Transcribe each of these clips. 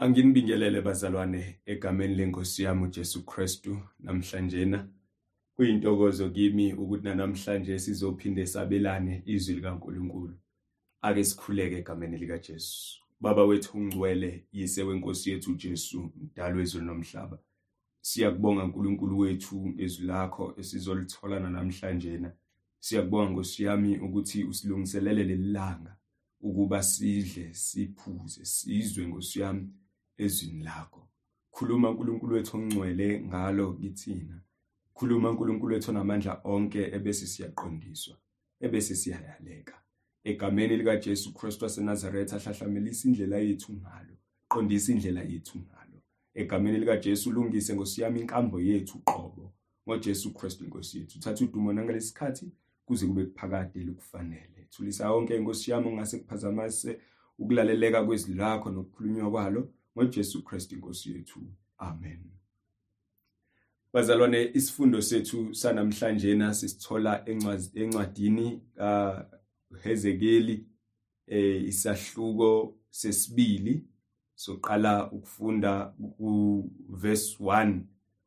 Anginibingelele bazalwane egameni lenkosi yami uJesu Kristu namhlanjena kuyintokozo kimi ukuthi namhlanje sizophinde sabelane izwi likaNkuluNkulu. Ake sikhuleke egameni lika Jesu. Baba wethu ungcwele yise wenkosi yethu uJesu mdali wezulu nomhlaba. Siyakubonga uNkulunkulu wethu izwi lakho esizolithola namhlanje. Siyakubonga Nkosi yami ukuthi usilungiselele lelanga ukuba sidle siphuze sizwe Nkosi yami ezwini lakho. Khuluma uNkulunkulu wethu ongcwele ngalo kithina. Khuluma uNkulunkulu wethu onamandla onke ebese siyaqondiswa ebese siyayaleka. Egameni lika Jesu Kristu waseNazaretha ahlahlamelisa indlela yethu ngalo qondisa indlela yethu ngalo. Egameni lika Jesu ulungise ngosiyami inkambo yethu qobo. ngoJesu Kristu inkosi yethu uthatha udumo nangalesikhathi kuze kube kuphakade lokufanele. Thulisa yonke inkosi yami ongase kuphazamise ukulaleleka kwezwi lakho nokukhulunywa kwalo. ngoJesu Kristu inkosi yethu. Amen. Bazalwane isifundo sethu sanamhlanje na sisithola encwadini kaHezekeli eh isahluko sesibili. Soqala ukufunda ku verse 1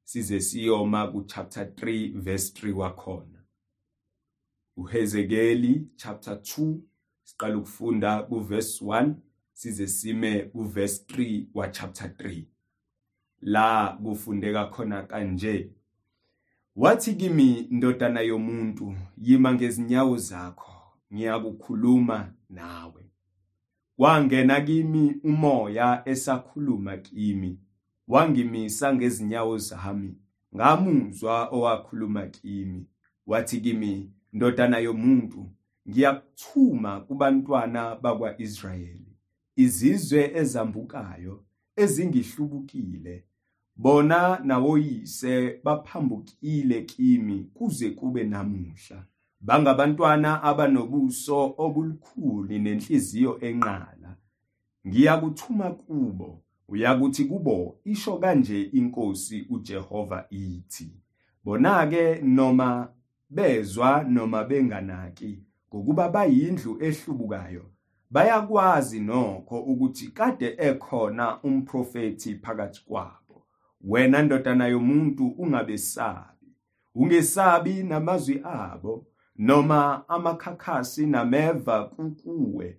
size siyoma ku chapter 3 verse 3 wakhona. uHezekeli chapter 2 siqala ukufunda ku verse 1 size sime ku verse 3 wa chapter 3 la kufundeka khona kanje. Wathi kimi ndodana yomuntu yima ngezinyawo zakho ngiyakukhuluma nawe. Wangena kimi umoya esakhuluma kimi wangimisa ngezinyawo zami ngamuzwa owakhuluma kimi. Wathi kimi ndodana yomuntu ngiyakuthuma kubantwana bakwaIsrayeli. Izizwe ezambukayo ezingihlubukile. Bona nawoyise baphambukile kimi kuze kube namuhla. Bangabantwana abanobuso obulukhuni nenhliziyo enqala. Ngiyakuthuma kubo uyakuthi kubo isho kanje inkosi uJehova ithi bona ke noma bezwa noma benganaki ngokuba bayindlu ehlubukayo bayakwazi nokho ukuthi kade ekhona umprofeti phakathi kwabo. Wena ndodana yomuntu ungabesabi. Ungesabi namazwi abo noma amakhakhasi nameva kukuwe.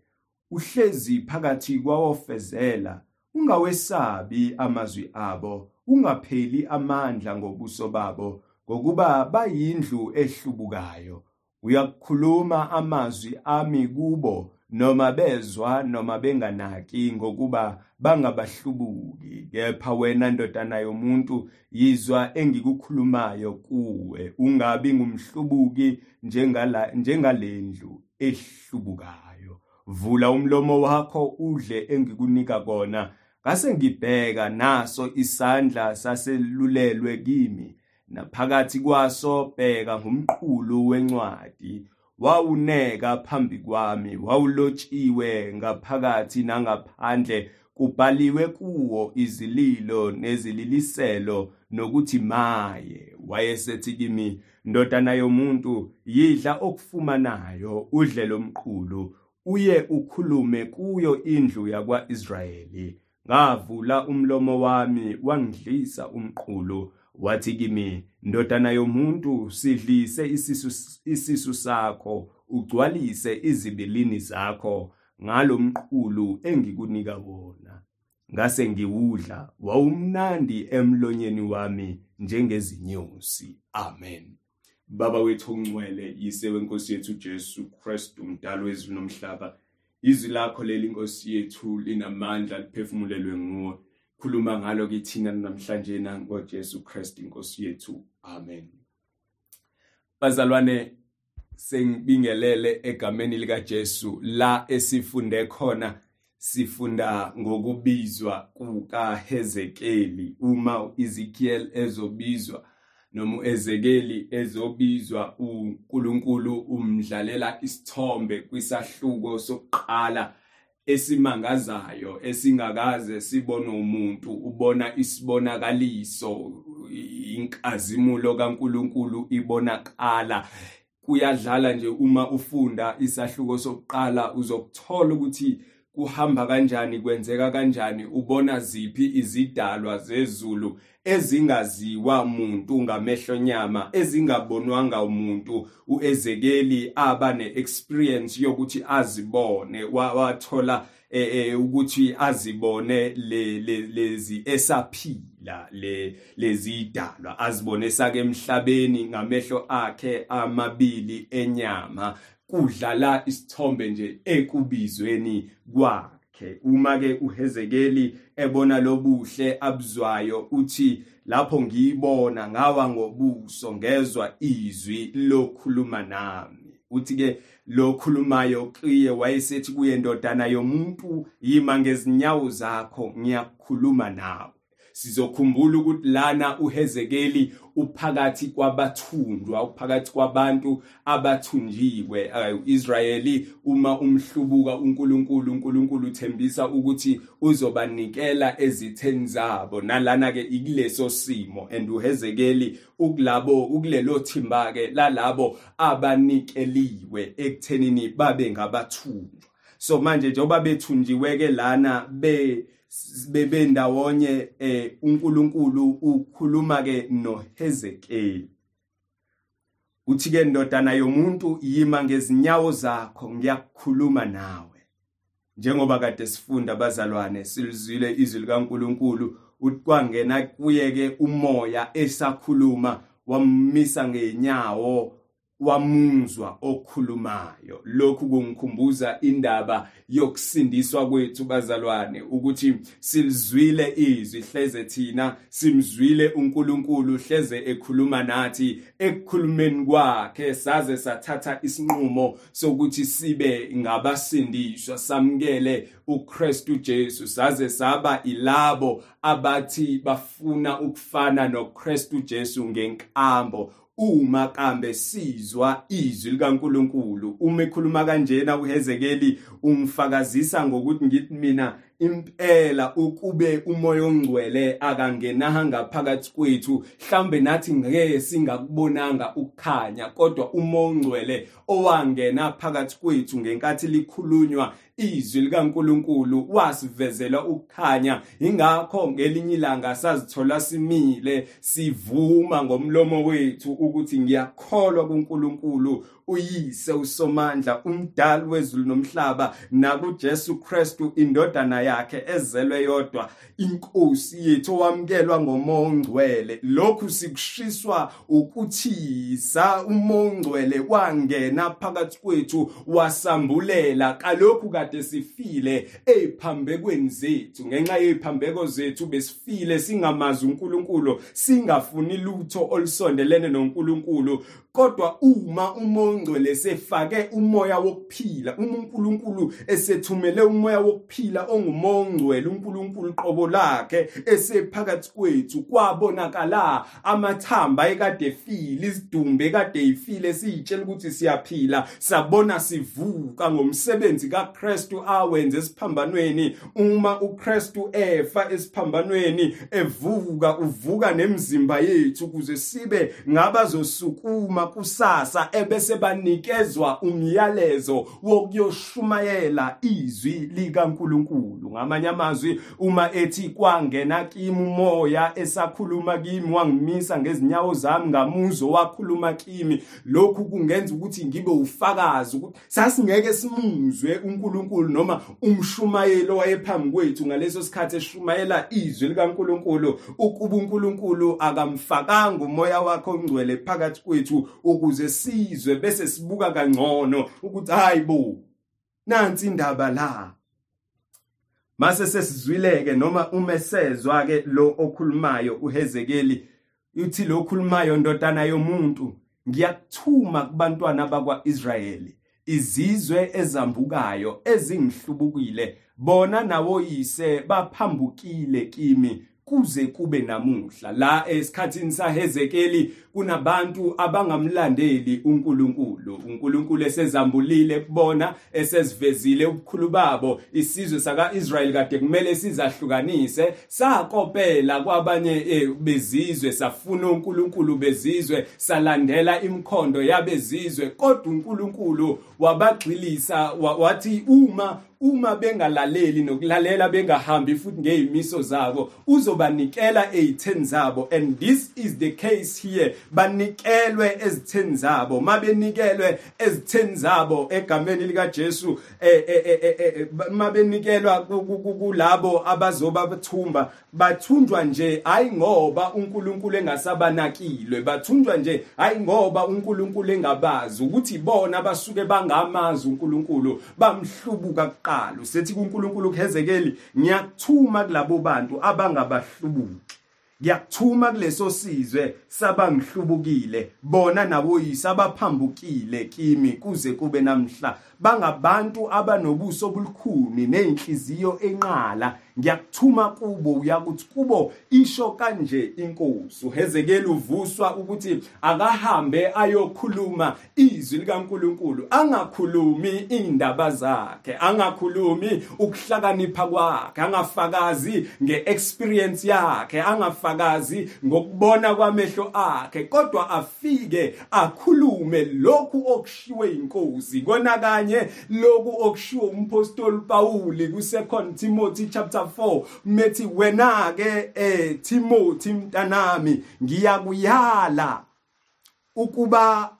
Uhlezi phakathi kwawofezela ungawesabi amazwi abo ungapheli amandla ngobuso babo ngokuba bayindlu ehlubukayo. Uyakukhuluma amazwi ami kubo noma bezwa noma benganaki ngokuba bangabahlubuki. Kepha wena ndodana yomuntu yizwa engikukhulumayo kuwe. Ungabi ngumhlubuki njengala njengalendlu ehlubukayo. Vula umlomo wakho udle engikunika kona. Ngase ngibheka naso isandla saselulelwe kimi. Naphakathi kwaso bheka ngumqulu wencwadi. Wawuneka phambi kwami wawulotshiwe ngaphakathi nangaphandle kubhaliwe kuwo izililo nezililiselo nokuthi maye. Wayesethi kimi ndodana yomuntu yidla okufumanayo udle lomqulu uye ukhulume kuyo indlu yakwaIsrayeli. Ngavula umlomo wami wangidlisa umqulu wathi kimi ndodana yomuntu sidlise isisu isisu sakho ugcwalise izibilini zakho ngalomqulu engikunika wona. Ngase ngiwudla wawumnandi emlonyeni wami njengezinyosi. Amen. Baba wethu ongcwele yise wenkosi yethu Jesu Kristu umdali wezulu nomhlaba izwi lakho leli inkosi yethu linamandla liphefumulelwe nguwe. Khuluma ngalo kithina namhlanje na ngoJesu Kristu inkosi yethu. Amen. Bazalwane sengibingelele egameni lika Jesu. La esifunde khona sifunda ngokubizwa kuka Hezekeli uma Ezekiel ezobizwa noma uEzekeli ezobizwa uNkulunkulu umdlalela isithombe kwisahluko sokuqala esimangazayo esingakaze sibone umuntu ubona isibonakaliso inkazimulo kaNkuluNkulu ibonakala. Kuyadlala nje uma ufunda isahluko sokuqala uzokuthola ukuthi kuhamba kanjani kwenzeka kanjani ubona ziphi izidalwa zezulu ezingaziwa umuntu ngamehlo nyama ezingabonwanga umuntu. uEzekeli aba neexperience yokuthi azibone wathola eh, eh ukuthi azibone lezi esaphila le lezidalwa azibone sake emhlabeni ngamehlo akhe amabili enyama. Kudlala isithombe nje ekubizweni kwakhe. Uma ke uHezekeli ebona lobuhle abuzwayo uthi lapho ngiyibona ngawa ngobuso ngezwa izwi lokhuluma nami. Uthi ke lokhulumayo qiye wayesethi kuye ndodana yomuntu yima ngezinyawo zakho ngiyakhuluma nawe. Sizokhumbula ukuthi lana uHezekeli uphakathi kwabathundwa uphakathi kwabantu abathunjiwe. uIsrayeli uma umhlubuka uNkulunkulu uNkulunkulu uthembisa ukuthi uzobanikela ezitheni zabo. Nalana ke ikuleso simo and uHezekeli ukulabo ukulelo thimba ke lalabo abanikeliwe ekuthenini babe ngabathunjwa. So manje njengoba bethunjiwe ke lana be bebe ndawonye eh uNkulunkulu ukhuluma ke noHezekeli. Uthi ke ndodana yomuntu yima ngezinyawo zakho ngiyakukhuluma nawe. Njengoba kade sifunda bazalwane silizwile izwi likaNkulunkulu ukwangena kuye ke umoya esakhuluma wamisa ngenyawo wamuzwa okhulumayo. Lokhu kungikhumbuza indaba yokusindiswa kwethu bazalwane ukuthi silizwile izwi hleze thina simzwile uNkulunkulu hleze ekhuluma nathi. Ekukhulumeni kwakhe saze sathatha isinqumo sokuthi sibe ngabasindiswa samkele uKristu Jesu. Saze saba ilabo abathi bafuna ukufana noKristu Jesu ngenkambo. Uma kambe sizwa izwi likaNkuluNkulu. Uma ekhuluma kanjena uHezekeli ungifakazisa ngokuthi ngithi mina impela ukube umoya ongcwele akangenanga phakathi kwethu mhlambe nathi ngeke singakubonanga ukukhanya kodwa umoya ongcwele owangena phakathi kwethu ngenkathi likhulunywa izwi likaNkuluNkulu wasivezela ukukhanya. Ingakho ngelinye ilanga sazithola simile sivuma ngomlomo wethu ukuthi ngiyakholwa kuNkulunkulu uyise usomandla umdali wezulu nomhlaba nakuJesu Kristu indodana yakhe ezelwe yodwa inkosi yethu owamkelwa ngomongcwele. Lokhu sikushiswa ukuthi sa umongcwele wangena phakathi kwethu wasambulela. Kalokhu kade sifile eziphambekweni zethu. Ngenxa yeziphambeko zethu besifile singamazi uNkulunkulu singafuni lutho olusondelene noNkulunkulu. Kodwa uma umongcwele sefake umoya wokuphila uma uNkulunkulu esethumele umoya wokuphila ongumongcwele uNkulunkulu qobo lakhe esephakathi kwethu kwabonakala amathamba ekade efile izidumbe ekade ifile siyitshela ukuthi siyaphila sabona sivuka ngomsebenzi kaKristu awenze esiphambanweni. Uma uKristu efa esiphambanweni evuka uvuka nemizimba yethu ukuze sibe ngabazosukuma kusasa ebese banikezwa umyalezo wokuyoshumayela izwi likaNkuluNkulu. Ngamanye amazwi uma ethi kwangena kimi umoya esakhuluma kimi wangimisa ngezinyawo zami ngamuzo wakhuluma kimi lokhu kungenza ukuthi ngibe ufakazi ukuthi sasingeke simuzwe uNkulunkulu noma umshumayelo wayephambi kwethu ngaleso sikhathi eshumayela izwi likaNkulunkulu. Ukuba uNkulunkulu akamfakanga umoya wakhe ongcwele phakathi kwethu ukuze sizwe bese sibuka kangcono ukuthi hayibo nansi indaba la. Mase sesizwileke noma uma sezwa ke lo okhulumayo uHezekeli uthi lo okhulumayo ndodana yomuntu ngiyakuthuma kubantwana bakwaIsrayeli izizwe ezambukayo ezingihlubukile. Bona nawoyise baphambukile kimi. Kuze kube namuhla. La esikhathini saHezekeli kunabantu abangamlandeli uNkulunkulu. uNkulunkulu esezambulile kubona esezivezile ubukhulu babo. Isizwe sakaIsrael kade kumele sizahlukanise. Sakopela kwabanye eh, bezizwe safuna uNkulunkulu bezizwe salandela imkhondo yabezizwe. Kodwa uNkulunkulu wabagxilisa wathi uma uma bengalaleli nokulalela bengahambi futhi ngezimiso zabo uzobanikela ezitheni zabo. And this is the case here. Banikelwe ezitheni zabo. Mabenikelwe ezitheni zabo egameni lika Jesu mabenikelwa kulabo abazoba bathumba bathunjwa nje hayi ngoba uNkulunkulu engasabanakilwe bathunjwa nje hayi ngoba uNkulunkulu engabazi ukuthi bona basuke bangamazi uNkulunkulu bamhlubuka kuqala sethi kuNkulunkulu kuhezekeli ngiyakuthuma kulabo bantu abangabahlubuki. Ngiyakuthuma kuleso sizwe sabangihlubukile bona naboyise abaphambukile kimi kuze kube namhla. Bangabantu abanobuso obulikhuni nenhliziyo enqala. Ngiyakuthuma kubo uyakuthi kubo isho kanje inkosi. Uhezekela uvuswa ukuthi akahambe ayokhuluma izwi likaNkuluNkulu angakhulumi indaba zakhe angakhulumi ukuhlakanipha kwakhe angafakazi ngeexperience yakhe angafakazi ngokubona kwamehlo akhe kodwa afike akhulume lokhu okushiwe inkosi. Kona kanye lokhu okushiwo umpostoli Pauli ku 2 Timothy chapter 4 methi wena ke eh Timothy mntanami ngiyakuyala ukuba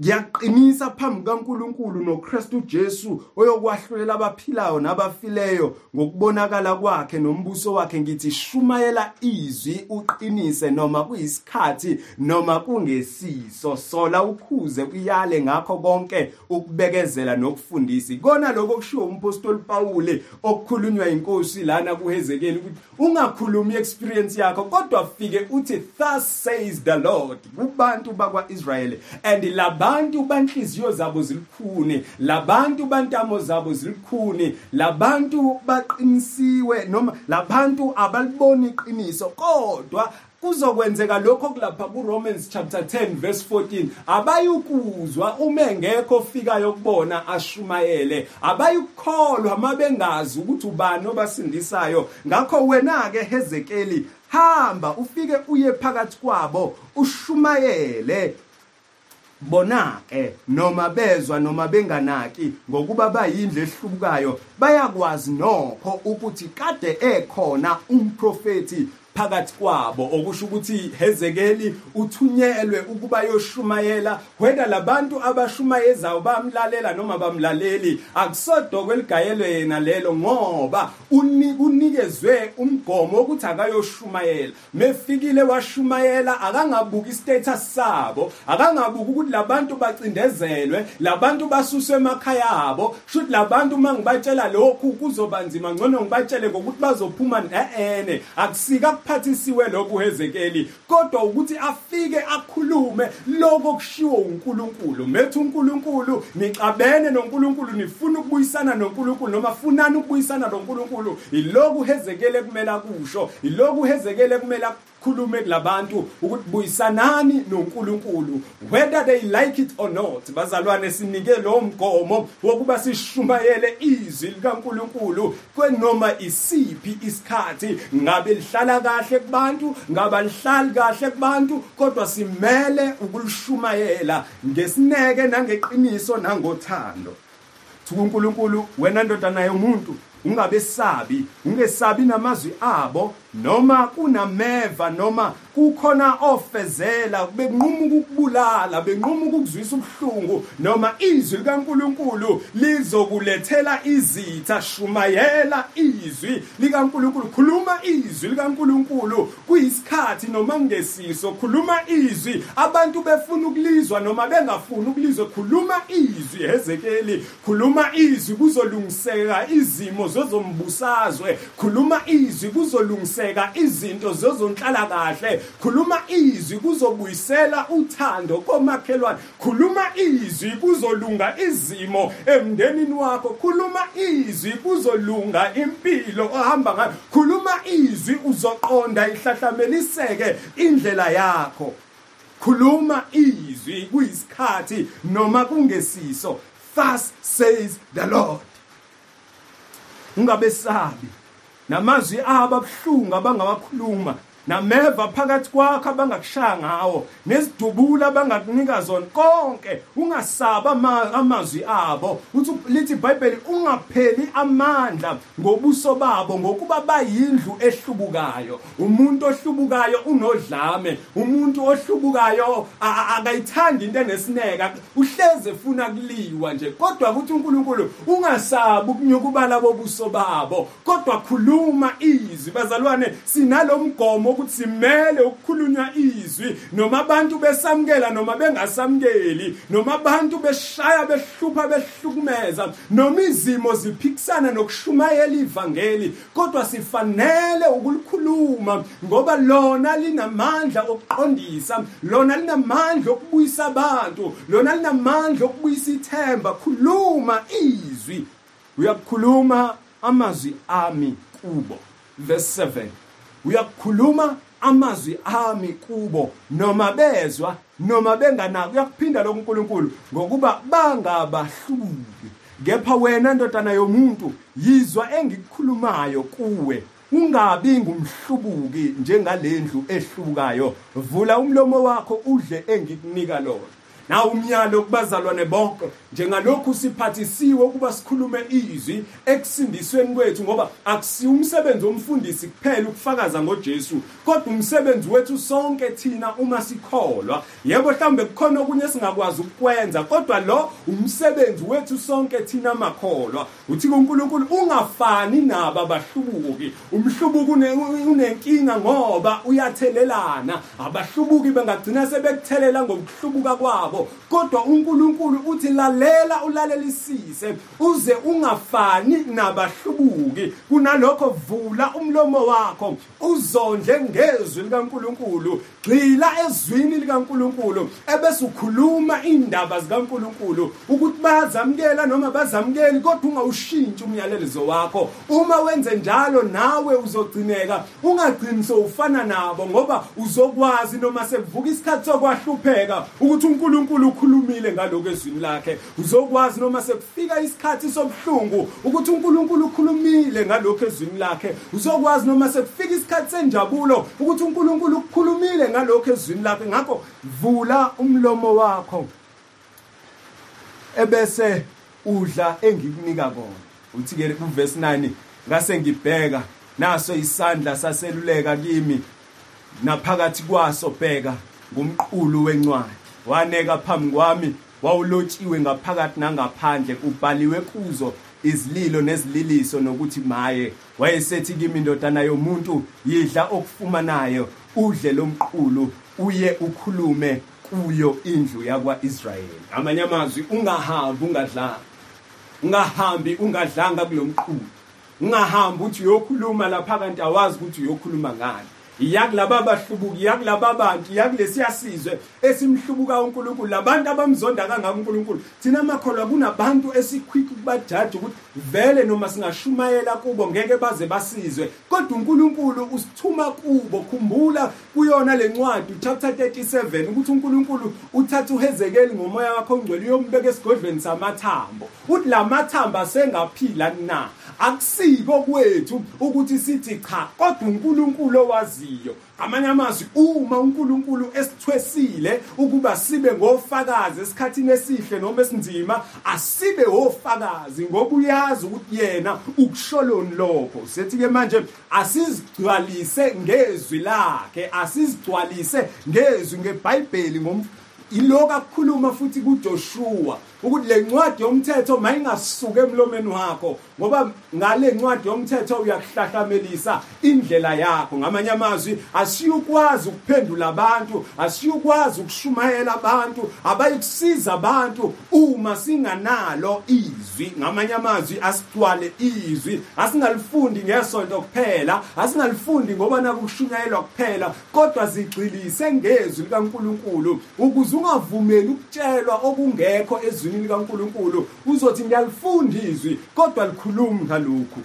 ngiyaqinisa phambi kaNkuluNkulu noKristu Jesu oyokwahlulela abaphilayo nabafileyo ngokubonakala kwakhe nombuso wakhe ngithi shumayela izwi uqinise noma kuyisikhathi noma kungesiso. Sola ukhuze uyale ngakho konke ukubekezela nokufundisa. Kona lokho kushiwo umpostoli Pawule okukhulunywa inkosi lana kuHezekeli ukuthi ungakhulumi experience yakho kodwa fike uthi thus says the Lord kubantu bakwaIsrael and laba labantu banhliziyo zabo zilikhuni labantu bantamo zabo zilikhuni labantu baqinisiwe noma labantu abaliboni iqiniso. Kodwa kuzokwenzeka lokho kulapha kuRomans chapter 10 verse 14 abayukuzwa uma engekho ofikayo kubona ashumayele. Abayukholwa mabengazi ukuthi ubani obasindisayo. Ngakho wena ke Hezekeli hamba ufike uye phakathi kwabo ushumayele. Bona ke noma bezwa noma benganaki ngokuba bayindle ehlubukayo bayakwazi nokho ukuthi kade ekhona umprofeti phakathi kwabo. Okusho ukuthi Hezekeli uthunyelwe ukuba yoshumayela. Whether labantu abashumayezayo bamlalela noma bamlaleli akusodokwe ligayelwe yena lelo ngoba unikezwe umgomo ukuthi akayoshumayela mefikile washumayela akangabuki status sabo akangabuki ukuthi labantu bacindezelwe labantu basuswe emakhaya abo. Should labantu mangibatshela lokhu kuzobanzima ngcono ngibatshele ngokuthi bazophuma neene akusika kuphathisiwe lokhu Hezekeli kodwa ukuthi afike akhulume lokho kushiwo uNkulunkulu. Methu uNkulunkulu niqabene noNkulunkulu nifuna ukubuyisana noNkulunkulu noma funani ukubuyisana noNkulunkulu. Ilokhu Hezekeli kumele akusho ilokhu Hezekeli kumele khulume kulabantu ukuthi buyisanani noNkulunkulu whether they like it or not bazalwane sinike lo mgomo wokuba sishumayele izwi likaNkulunkulu kwenoma isiphi isikhathi. Ngabe lihlala kahle kubantu ngaba lihlali kahle kubantu kodwa simele ukulishumayela ngesineke nangeqiniso nangothando. uNkulunkulu wena ndodana yomuntu ungabesabi ungesabi namazwi abo noma kunameva noma kukhona ofezela bekunquma ukukubulala benquma ukukuzwisa ubuhlungu noma izwi likaNkuluNkulu lizokulethela izitha shumayela izwi likaNkuluNkulu. Khuluma izwi likaNkuluNkulu kuyisikhathi noma kungesiso. Khuluma izwi abantu befuna ukulizwa noma bengafuni ukulizwa. Khuluma izwi Hezekeli khuluma izwi kuzolungiseka izimo zozombusazwe khuluma izwi kuzolungiseka izinto zozonhlala kahle. Khuluma izwi kuzobuyisela uthando komakhelwane. Khuluma izwi kuzolunga izimo emndenini wakho. Khuluma izwi kuzolunga impilo ohamba ngayo. Khuluma izwi uzoqonda ihlahlameliseke indlela yakho. Khuluma izwi kuyisikhathi noma kungesiso. Thus says the lord. Ungabesabi namazwi abo abhlungu abangawakhuluma nameva phakathi kwakho abangakushaya ngawo nezidubula abangakunika zona konke ungasaba amazwi abo. Uthi lithi iBhayibheli ungapheli amandla ngobuso babo ngokuba bayindlu ehlubukayo. Umuntu ohlubukayo unodlame umuntu ohlubukayo akayithandi into enesineka uhleze efuna kuliwa nje kodwa kuthi uNkulunkulu ungasabi ukunyuka ubala bobuso babo. Kodwa khuluma izwi. Bazalwane sinalomgomo ukuthi simele ukukhulunywa izwi. Noma abantu besamkela noma bengasamkeli noma abantu beshaya behlupha behlukumeza. Noma izimo ziphikisana nokushumayela ivangeli. Kodwa sifanele ukulikhuluma ngoba lona linamandla okuqondisa. Lona linamandla okubuyisa abantu. Lona linamandla okubuyisa ithemba khuluma izwi. Uyakukhuluma amazwi ami kubo. Verse 7 uyakukhuluma amazwi ami kubo noma bezwa noma benganaki. Uyakuphinda lo uNkulunkulu ngokuba bangabahluki kepha wena ndodana yomuntu yizwa engikukhulumayo kuwe. Ungabi ngumhlubuki njengalendlu ehlukayo vula umlomo wakho udle engikunika lona. Na umyalo kubazalwane bonke njengalokhu siphathisiwe ukuba sikhulume izwi ekusindisweni kwethu ngoba akusiyo umsebenzi womfundisi kuphela ukufakaza ngoJesu kodwa umsebenzi wethu sonke thina uma sikholwa. Yebo mhlambe kukhona okunye singakwazi ukukwenza kodwa lo umsebenzi wethu sonke thina makholwa. Uthi uNkulunkulu ungafani nabo abahlubuki. Umhlubuki unenkinga ngoba uyathelelana. Abahlubuki bengagcina sebekuthelela ngokuhlubuka kwabo. Yakho kodwa uNkulunkulu uthi lalela ulalelisise uze ungafani nabahlubuki. Kunalokho vula umlomo wakho uzondle ngezwi likaNkulunkulu. Gxila ezwini likaNkulunkulu ebese ukhuluma indaba zikaNkulunkulu ukuthi bazamkela noma bazamkeli kodwa ungawushintshi umyalelizo wakho. Uma wenze njalo nawe uzogcineka. Ungagcini sowufana nabo ngoba uzokwazi noma sekuvuka isikhathi sokwahlupheka ukuthi uNkulunkulu uNkulunkulu ukhulumile ngaloko ezwini lakhe. Uzokwazi noma sekufika isikhathi sobuhlungu ukuthi uNkulunkulu ukhulumile ngaloko ezwini lakhe. Uzokwazi noma sekufika isikhathi senjabulo ukuthi uNkulunkulu ukukhulumile ngaloko ezwini lakhe. Ngakho vula umlomo wakho ebese udla engikunika kona. Uthi ke kuverse 9 ngase ngibheka naso isandla saseluleka kimi naphakathi kwaso bheka ngumqulu wencwadi. Waneka phambi kwami wawulotshiwe ngaphakathi nangaphandle ubhaliwe kuzo izililo nezililiso nokuthi maye. Wayesethi kimi indodana yomuntu yidla okufumanayo udle lomqulu uye ukhulume kuyo indlu yakwaIsrayeli. Amanye amazwi ungahambi ungadlanga ungahambi ungadlanga kulomqulu ungahambi uthi uyokhuluma lapha kanti awazi ukuthi uyokhuluma ngani. Iyakulaba abahlubuki iyakulaba abantu iyakulesiya sizwe esimhlubuka uNkulunkulu. Labantu abamzonda kangaka uNkulunkulu. Thina makholwa kunabantu esikhwiki kubajaji ukuthi vele noma singashumayela kubo ngeke baze basizwe. Kodwa uNkulunkulu usithuma kubo khumbula kuyona lencwadi chapter 37 ukuthi uNkulunkulu uthatha uHezekeli ngomoya wakhe ongcwele uyombeka esigodlweni samathambo. Uthi lamathambo asengaphila na? Akusiko kwethu ukuthi sithi cha. Kodwa uNkulunkulu owaziyo amanye amazwi uma uNkulunkulu esithwesile ukuba sibe ngofakazi esikhathini esihle noma esinzima asibe ofakazi ngoba uyazi ukuthi yena ukusholoni lokho. Sethi ke manje asizigcwalise ngezwi lakhe asizigcwalise ngezwi ngeBhayibheli iloko akukhuluma futhi kuJoshua. Ukuthi le ncwadi yomthetho mayingasuke emlomeni wakho ngoba ngale ncwadi yomthetho uyakuhlahlamelisa indlela yakho. Ngamanye amazwi asiyukwazi ukuphendula abantu asiyukwazi ukushumayela abantu abayikusiza abantu uma singanalo izwi. Ngamanye amazwi asigcwale izwi. Asingalifundi ngesonto kuphela asingalifundi ngoba nakushunyayelwa kuphela kodwa zigxilise ngezwi likaNkuluNkulu ukuze ungavumeli ukutshelwa okungekho ezwini likaNkuluNkulu uzothi ngiyalifunda izwi kodwa likhulumi ngalokhu.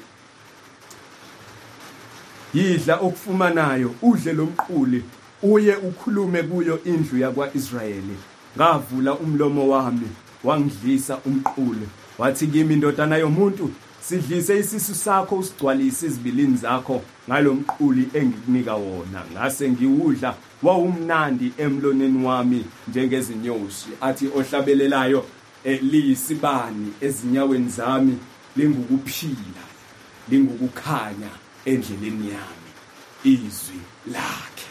Yidla okufumanayo udle lomquli uye ukhulume kuyo indlu yakwaIsrayeli. Ngavula umlomo wami wangidlisa umqulu wathi kimi indodana yomuntu sidlise isisu sakho usigcwalise izibilini zakho ngalomquli engikunika wona. Ngase ngiwudla wawumnandi emloneni wami njengezinyosi athi ohlabelelayo liyisibani ezinyaweni zami lingukuphila lingukukhanya endleleni yami izwi lakhe.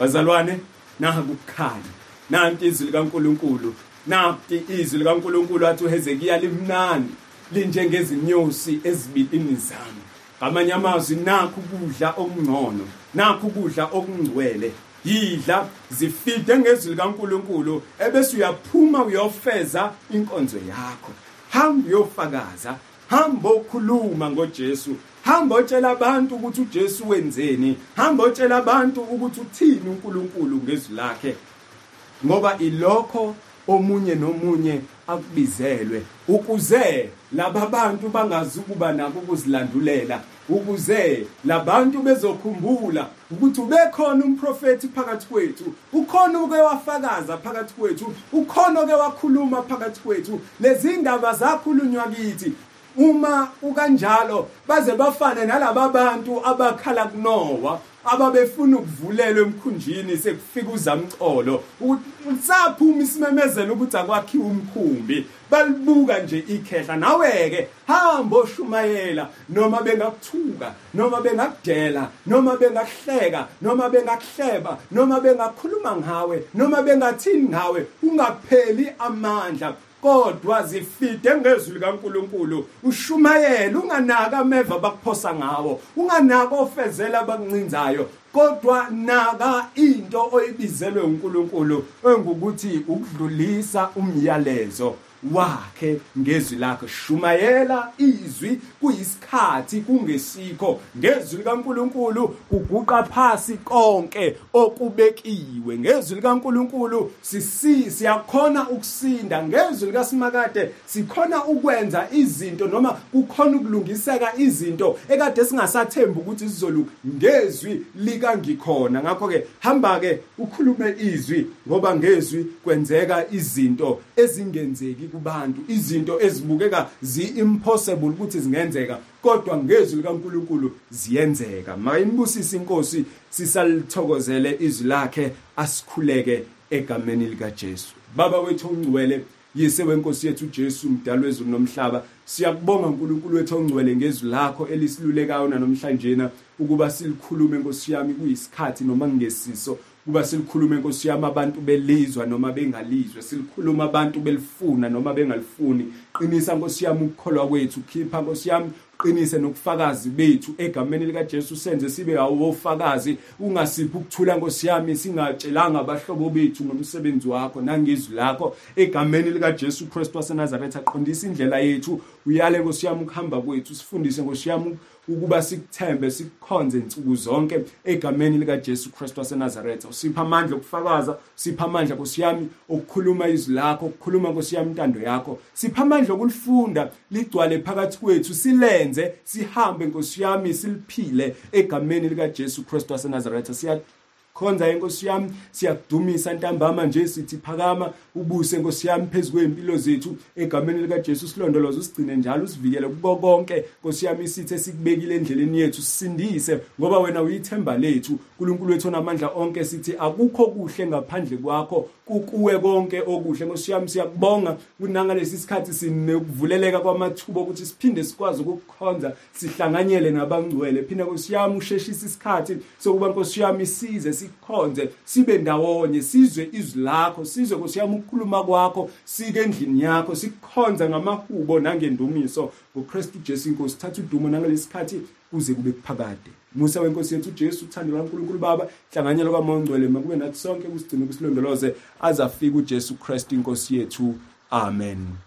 Bazalwane nakukhanya nanti izwi likaNkuluNkulu nanti izwi likaNkuluNkulu athi uHezekiya limnandi linjengezinyosi ezibilini zami. Ngamanye amazwi nakho ukudla okungcono nakho ukudla okungcwele yidla zifide ngezwi likaNkuluNkulu ebese uyaphuma uyofeza inkonzo yakho. Hamba uyofakaza hamba okhuluma ngoJesu hamba otshela abantu ukuthi uJesu wenzeni hamba otshela abantu ukuthi uthini uNkulunkulu ngezwi lakhe. Ngoba ilokho omunye nomunye akubizelwe. Ukuze laba bantu bangazukuba nako ukuzilandulela ukuze labantu bezokhumbula ukuthi ubekhona umprofeti phakathi kwethu ukhona uke wafakaza phakathi kwethu ukhona oke wakhuluma phakathi kwethu lezi ndaba zakhulunywa kithi. Uma ukanjalo baze bafane nalabo bantu abakhala kunowa. Ababefuna ukuvulelwa emkhunjini sekufika uzamcolo usaphuma isimemezelo ukuthi akwakhiwa umkhumbi? Balibuka nje ikhehla nawe-ke hamba oshumayela noma bengakuthuka noma bengakudela noma bengakuhleka noma bengakuhleba noma bengakhuluma ngawe noma bengathini ngawe ungapheli amandla. Kodwa zifide ngezwi likaNkuluNkulu. Ushumayela unganaka ameva bakuphosa ngawo unganaka ofezela bakuncinzayo kodwa naka into oyibizelwe uNkulunkulu engukuthi ukudlulisa umyalezo. Wakhe ngezwi lakhe shumayela izwi kuyisikhathi kungesikho. Ngezwi likaNkuluNkulu kuguqa phasi konke okubekiwe. Ngezwi likaNkuluNkulu sisi siyakhona ukusinda. Ngezwi likaSimakade sikhona ukwenza izinto noma kukhona ukulungiseka izinto ekade singasathembi ukuthi sizolu ngezwi lika ngikhona ngakho ke hamba ke ukhulume izwi ngoba ngezwi kwenzeka izinto ezingenzeki kubantu. Izinto ezibukeka zi-impossible ukuthi zingenzeka kodwa ngezwi likaNkuluNkulu ziyenzeka. Mayinibusise inkosi sisalithokozele izwi lakhe asikhuleke egameni likaJesu. Baba wethu ongcwele yise wenkosi yethu Jesu mdalo wezulu nomhlaba siyakubonga uNkulunkulu wethu ongcwele ngezwi lakho elisilulekayo namhlanje na ukuba silikhulume nkosi yami kuyisikhathi noma ngesiso kuba silikhuluma inkosi yami abantu belizwa noma bengalizwe silikhuluma abantu belifuna noma bengalifuni. Qinisa nkosi yami ukukholwa kwethu. Khipha nkosi yami qinise nokufakazi bethu. Egameni lika Jesu senze sibe awofakazi ungasiphi ukuthula Nkosi yami? Singatshelanga abahlobo bethu ngomsebenzi wakho nangizwi lakho. Egameni lika Jesu Kristu waseNazaretha aqondisa indlela yethu. Uyale Nkosi yami ukuhamba kwethu. Sifundise Nkosi yami ukuba sikuthembe sikukhonze insuku zonke egameni lika Jesu Kristu waseNazaretha usipha amandla okufakaza sipha amandla Nkosi yami okukhuluma izwi lakho ukukhuluma Nkosi yami intando yakho. Sipha amandla okulifunda ligcwale phakathi kwethu silenze sihambe Nkosi yami siliphile egameni lika Jesu Kristu waseNazaretha siya khonza inkosi yami siyakudumisa ntambama nje sithi phakama ubuse nkosi yami phezulu kwempilo zethu egameni lika Jesu silondoloze usigcine njalo usivikele kubo konke nkosi yami isithe sikubekile endleleni yethu sisindise ngoba wena uyithemba lethu. uNkulunkulu wethu onamandla onke sithi akukho kuhle ngaphandle kwakho kukuwe konke okuhle. Nkosi yami siyakubonga kunanga lesi sikhathi sinekuvuleleka kwamathuba ukuthi siphinde sikwazi ukukhonza sihlanganyele nabangcwele. Phinde nkosi yami usheshisa isikhathi sokuba nkosi yami size sikhonze sibe ndawonye sizwe izwi lakho sizwe nkosi yami ukukhuluma kwakho sike endlini yakho sikukhonza ngamahubo nangendumiso. ngoKristu Jesu inkosi thatha udumo nangalesikhathi kuze kube kuphakade. Musa wenkosi yethu uJesu uthando kaNkulunkulu Baba hlanganyela kwaMoya Ngcwele makube nathi sonke kusigcine kusilondoloze azafika uJesu Kristu inkosi yethu. Amen.